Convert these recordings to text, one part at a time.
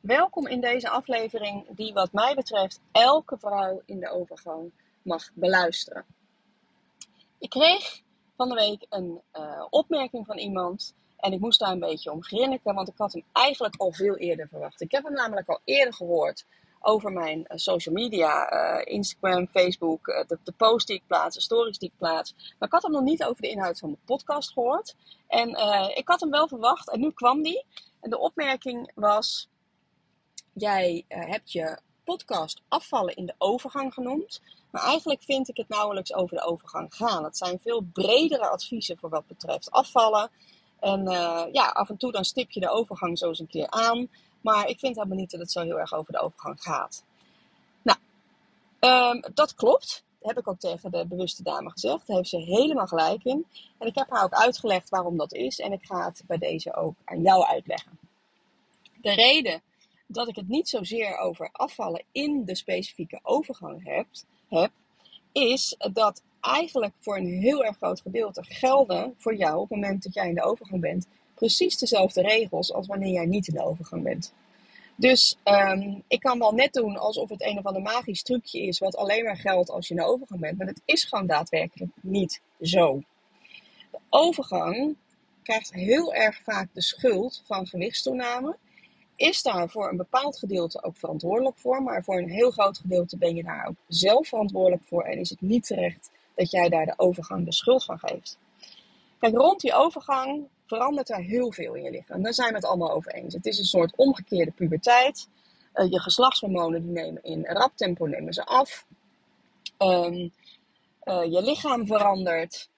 Welkom in deze aflevering die wat mij betreft elke vrouw in de overgang mag beluisteren. Ik kreeg van de week een uh, opmerking van iemand en ik moest daar een beetje om grinniken, want ik had hem eigenlijk al veel eerder verwacht. Ik heb hem namelijk al eerder gehoord over mijn uh, social media, uh, Instagram, Facebook, de, de post die ik plaats, de stories die ik plaats. Maar ik had hem nog niet over de inhoud van de podcast gehoord. En ik had hem wel verwacht en nu kwam die. En de opmerking was Jij uh, hebt je podcast afvallen in de overgang genoemd. Maar eigenlijk vind ik het nauwelijks over de overgang gaan. Het zijn veel bredere adviezen voor wat betreft afvallen. En uh, ja, af en toe dan stip je de overgang zo eens een keer aan. Maar ik vind helemaal niet dat het zo heel erg over de overgang gaat. Nou, um, dat klopt. Heb ik ook tegen de bewuste dame gezegd. Daar heeft ze helemaal gelijk in. En ik heb haar ook uitgelegd waarom dat is. En ik ga het bij deze ook aan jou uitleggen. De reden dat ik het niet zozeer over afvallen in de specifieke overgang heb, heb is dat eigenlijk voor een heel erg groot gedeelte gelden voor jou op het moment dat jij in de overgang bent precies dezelfde regels als wanneer jij niet in de overgang bent. Dus um, ik kan wel net doen alsof het een of ander magisch trucje is wat alleen maar geldt als je in de overgang bent, maar het is gewoon daadwerkelijk niet zo. De overgang krijgt heel erg vaak de schuld van gewichtstoename is daar voor een bepaald gedeelte ook verantwoordelijk voor. Maar voor een heel groot gedeelte ben je daar ook zelf verantwoordelijk voor. En is het niet terecht dat jij daar de overgang de schuld van geeft. Kijk, rond die overgang verandert er heel veel in je lichaam. Daar zijn we het allemaal over eens. Het is een soort omgekeerde puberteit. Uh, je geslachtshormonen die nemen in rap tempo nemen ze af. Um, uh, je lichaam verandert.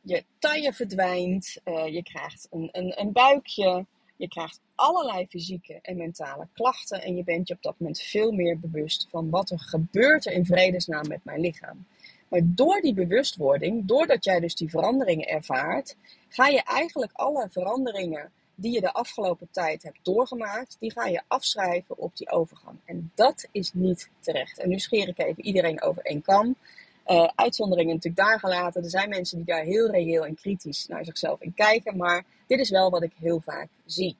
Je taille verdwijnt. Uh, je krijgt een, een, een buikje. Je krijgt allerlei fysieke en mentale klachten en je bent je op dat moment veel meer bewust van wat er gebeurt er in vredesnaam met mijn lichaam. Maar door die bewustwording, doordat jij dus die veranderingen ervaart, ga je eigenlijk alle veranderingen die je de afgelopen tijd hebt doorgemaakt, die ga je afschrijven op die overgang. En dat is niet terecht. En nu scheer ik even iedereen over één kam. Uh, uitzonderingen natuurlijk daar gelaten. Er zijn mensen die daar heel reëel en kritisch naar zichzelf in kijken. Maar dit is wel wat ik heel vaak zie.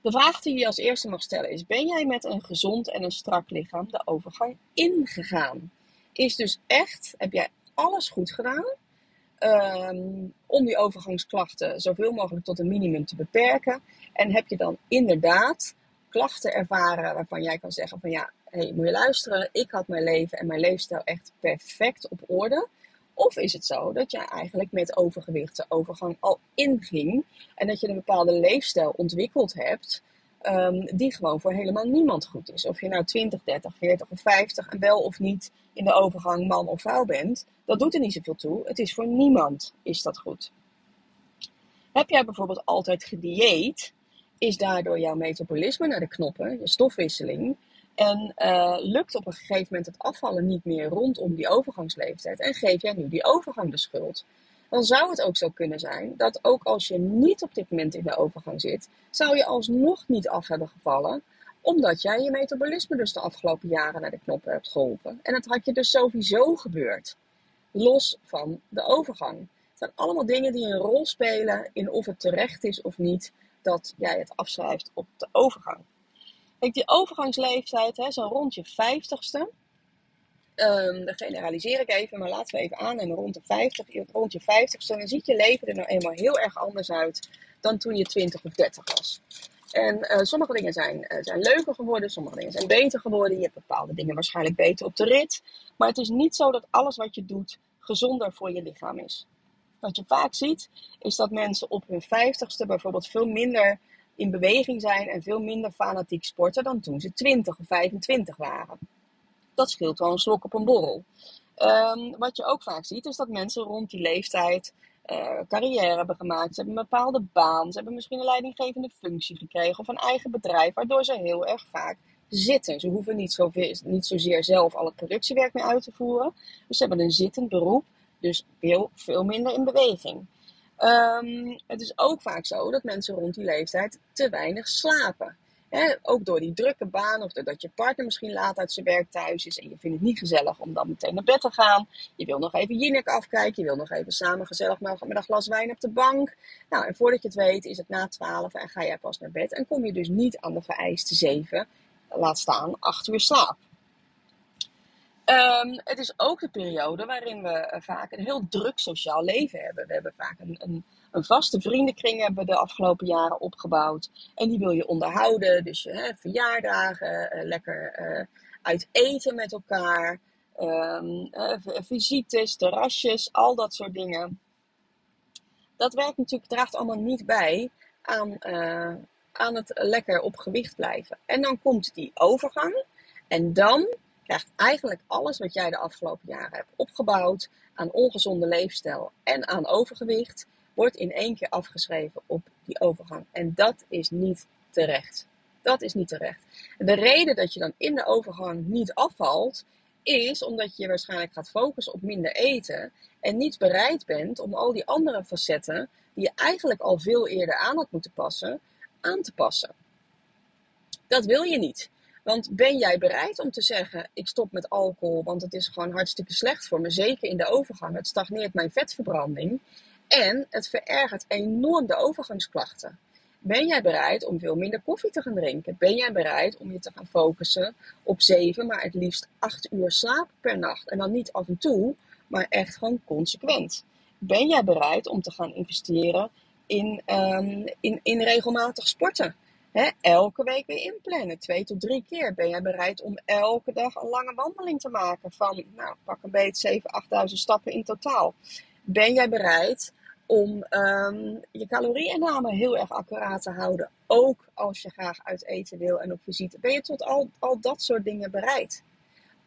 De vraag die je als eerste mag stellen is: Ben jij met een gezond en een strak lichaam de overgang ingegaan? Is dus echt, heb jij alles goed gedaan um, om die overgangsklachten zoveel mogelijk tot een minimum te beperken? En heb je dan inderdaad klachten ervaren waarvan jij kan zeggen: van ja, hey, moet je luisteren, ik had mijn leven en mijn leefstijl echt perfect op orde. Of is het zo dat je eigenlijk met overgewicht de overgang al inging en dat je een bepaalde leefstijl ontwikkeld hebt um, die gewoon voor helemaal niemand goed is. Of je nou 20, 30, 40 of 50 en wel of niet in de overgang man of vrouw bent, dat doet er niet zoveel toe. Het is voor niemand is dat goed. Heb jij bijvoorbeeld altijd gedieet, is daardoor jouw metabolisme naar de knoppen, je stofwisseling, en uh, lukt op een gegeven moment het afvallen niet meer rondom die overgangsleeftijd. En geef jij nu die overgang de schuld. Dan zou het ook zo kunnen zijn dat ook als je niet op dit moment in de overgang zit, zou je alsnog niet af hebben gevallen. Omdat jij je metabolisme dus de afgelopen jaren naar de knoppen hebt geholpen. En dat had je dus sowieso gebeurd. Los van de overgang. Het zijn allemaal dingen die een rol spelen in of het terecht is of niet dat jij het afschrijft op de overgang. Kijk, die overgangsleeftijd, hè, zo rond je vijftigste. Um, dat generaliseer ik even, maar laten we even aannemen rond, de 50, rond je 50ste. Dan ziet je leven er nou eenmaal heel erg anders uit dan toen je 20 of 30 was. En uh, sommige dingen zijn, uh, zijn leuker geworden, sommige dingen zijn beter geworden. Je hebt bepaalde dingen waarschijnlijk beter op de rit. Maar het is niet zo dat alles wat je doet gezonder voor je lichaam is. Wat je vaak ziet, is dat mensen op hun 50ste bijvoorbeeld veel minder in beweging zijn en veel minder fanatiek sporten dan toen ze 20 of 25 waren. Dat scheelt wel een slok op een borrel. Ehm, wat je ook vaak ziet, is dat mensen rond die leeftijd uh, carrière hebben gemaakt. Ze hebben een bepaalde baan. Ze hebben misschien een leidinggevende functie gekregen of een eigen bedrijf, waardoor ze heel erg vaak zitten. Ze hoeven niet, zoveel, niet zozeer zelf al het productiewerk meer uit te voeren. Dus ze hebben een zittend beroep, dus veel, veel minder in beweging. Um, het is ook vaak zo dat mensen rond die leeftijd te weinig slapen. ook door die drukke baan of doordat je partner misschien laat uit zijn werk thuis is en je vindt het niet gezellig om dan meteen naar bed te gaan. Je wil nog even Jinek afkijken, je wil nog even samen gezellig met een glas wijn op de bank. Nou, en voordat je het weet is het na twaalf en ga jij pas naar bed en kom je dus niet aan de vereiste zeven, laat staan acht uur slaap. Um, het is ook de periode waarin we eh, vaak een heel druk sociaal leven hebben. We hebben vaak een, een, een, vaste vriendenkring hebben de afgelopen jaren opgebouwd. En die wil je onderhouden. Dus hè, verjaardagen, uh, lekker uh, uit eten met elkaar. Um, visites, terrasjes, al dat soort dingen. Dat werkt natuurlijk, draagt allemaal niet bij aan, aan het lekker op gewicht blijven. En dan komt die overgang. En dan krijgt eigenlijk alles wat jij de afgelopen jaren hebt opgebouwd aan ongezonde leefstijl en aan overgewicht, wordt in één keer afgeschreven op die overgang. En dat is niet terecht. Dat is niet terecht. De reden dat je dan in de overgang niet afvalt, is omdat je waarschijnlijk gaat focussen op minder eten en niet bereid bent om al die andere facetten, die je eigenlijk al veel eerder aan had moeten passen, aan te passen. Dat wil je niet. Want ben jij bereid om te zeggen: ik stop met alcohol, want het is gewoon hartstikke slecht voor me, zeker in de overgang. Het stagneert mijn vetverbranding en het verergert enorm de overgangsklachten. Ben jij bereid om veel minder koffie te gaan drinken? Ben jij bereid om je te gaan focussen op zeven, maar het liefst acht uur slaap per nacht? En dan niet af en toe, maar echt gewoon consequent. Ben jij bereid om te gaan investeren in, um, in, in regelmatig sporten? Elke week weer inplannen. Twee tot drie keer. Ben jij bereid om elke dag een lange wandeling te maken van, nou, pak een beetje 7.000, 8.000 stappen in totaal. Ben jij bereid om um, je calorieinname heel erg accuraat te houden, ook als je graag uit eten wil en op visite? Ben je tot al, al dat soort dingen bereid?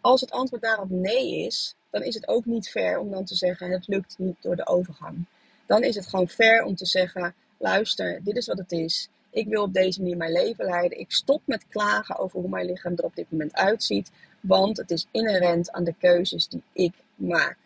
Als het antwoord daarop nee is, dan is het ook niet fair om dan te zeggen: het lukt niet door de overgang. Dan is het gewoon fair om te zeggen: luister, dit is wat het is. Ik wil op deze manier mijn leven leiden. Ik stop met klagen over hoe mijn lichaam er op dit moment uitziet. Want het is inherent aan de keuzes die ik maak.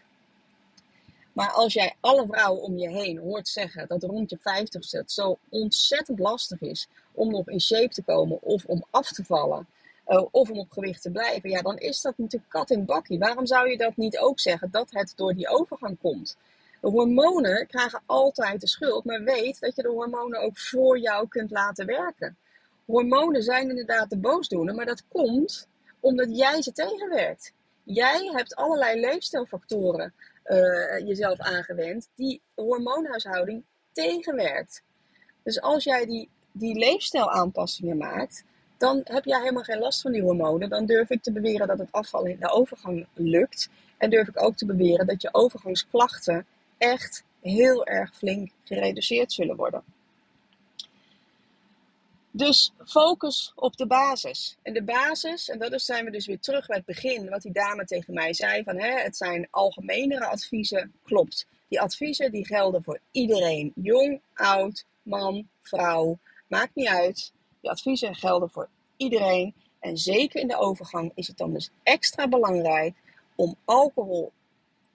Maar als jij alle vrouwen om je heen hoort zeggen dat rond je 50 het zo ontzettend lastig is om nog in shape te komen of om af te vallen uh, of om op gewicht te blijven, ja, dan is dat natuurlijk kat in bakkie. Waarom zou je dat niet ook zeggen dat het door die overgang komt? Hormonen krijgen altijd de schuld, maar weet dat je de hormonen ook voor jou kunt laten werken. Hormonen zijn inderdaad de boosdoener, maar dat komt omdat jij ze tegenwerkt. Jij hebt allerlei leefstijlfactoren uh, jezelf aangewend die hormoonhuishouding tegenwerkt. Dus als jij die, die leefstijlaanpassingen maakt, dan heb jij helemaal geen last van die hormonen. Dan durf ik te beweren dat het afvallen in de overgang lukt. En durf ik ook te beweren dat je overgangsklachten echt heel erg flink gereduceerd zullen worden. Dus focus op de basis. En de basis, en dat zijn we dus weer terug bij het begin, wat die dame tegen mij zei: van hè, het zijn algemenere adviezen. Klopt. Die adviezen die gelden voor iedereen. Jong, oud, man, vrouw. Maakt niet uit. Die adviezen gelden voor iedereen. En zeker in de overgang is het dan dus extra belangrijk om alcohol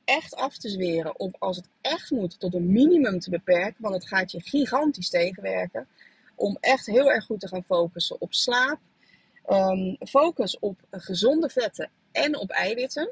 echt af te zweren of als het echt moet tot een minimum te beperken, want het gaat je gigantisch tegenwerken, om echt heel erg goed te gaan focussen op slaap, um, focus op gezonde vetten en op eiwitten.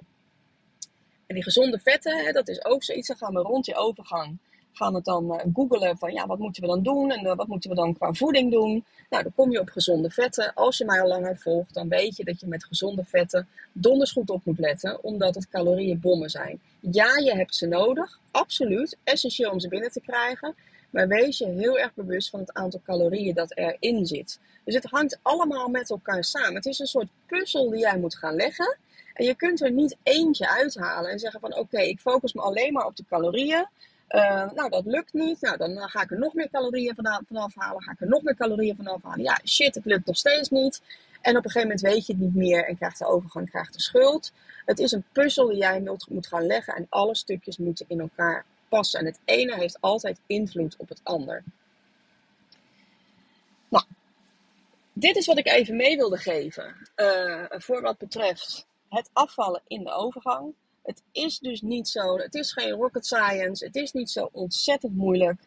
En die gezonde vetten, hè, dat is ook zoiets, dan gaan we rond die overgang gaan we dan uh, googelen van ja, wat moeten we dan doen en uh, wat moeten we dan qua voeding doen. Nou, dan kom je op gezonde vetten. Als je mij al langer volgt, dan weet je dat je met gezonde vetten donders goed op moet letten, omdat het calorieënbommen zijn. Ja, je hebt ze nodig, absoluut, essentieel om ze binnen te krijgen. Maar wees je heel erg bewust van het aantal calorieën dat erin zit. Dus het hangt allemaal met elkaar samen. Het is een soort puzzel die jij moet gaan leggen. En je kunt er niet eentje uithalen en zeggen van oké, ik focus me alleen maar op de calorieën. Uh, nou, dat lukt niet. Nou, dan ga ik er nog meer calorieën vanaf, halen. Ga ik er nog meer calorieën vanaf halen. Ja, shit, het lukt nog steeds niet. En op een gegeven moment weet je het niet meer en krijgt de overgang, krijgt de schuld. Het is een puzzel die jij moet gaan leggen en alle stukjes moeten in elkaar passen. En het ene heeft altijd invloed op het ander. Nou, dit is wat ik even mee wilde geven uh, voor wat betreft het afvallen in de overgang. Het is dus niet zo, het is geen rocket science, het is niet zo ontzettend moeilijk.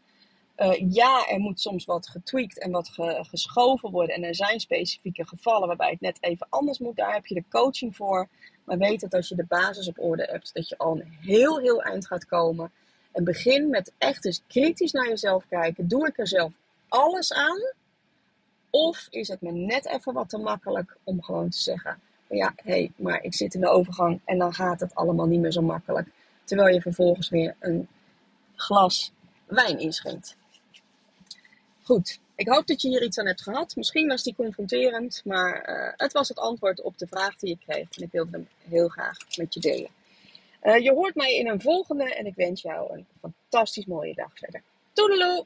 Uh, ja, er moet soms wat getweakt en wat ge geschoven worden. En er zijn specifieke gevallen waarbij het net even anders moet. Daar heb je de coaching voor. Maar weet dat als je de basis op orde hebt, dat je al een heel, heel eind gaat komen. En begin met echt eens kritisch naar jezelf kijken. Doe ik er zelf alles aan? Of is het me net even wat te makkelijk om gewoon te zeggen: ja, hé, hey, maar ik zit in de overgang en dan gaat het allemaal niet meer zo makkelijk. Terwijl je vervolgens weer een glas wijn inschenkt. Goed, ik hoop dat je hier iets aan hebt gehad. Misschien was die confronterend, maar uh, het was het antwoord op de vraag die ik kreeg. En ik wilde hem heel graag met je delen. Uh, je hoort mij in een volgende en ik wens jou een fantastisch mooie dag verder. Toedeloe!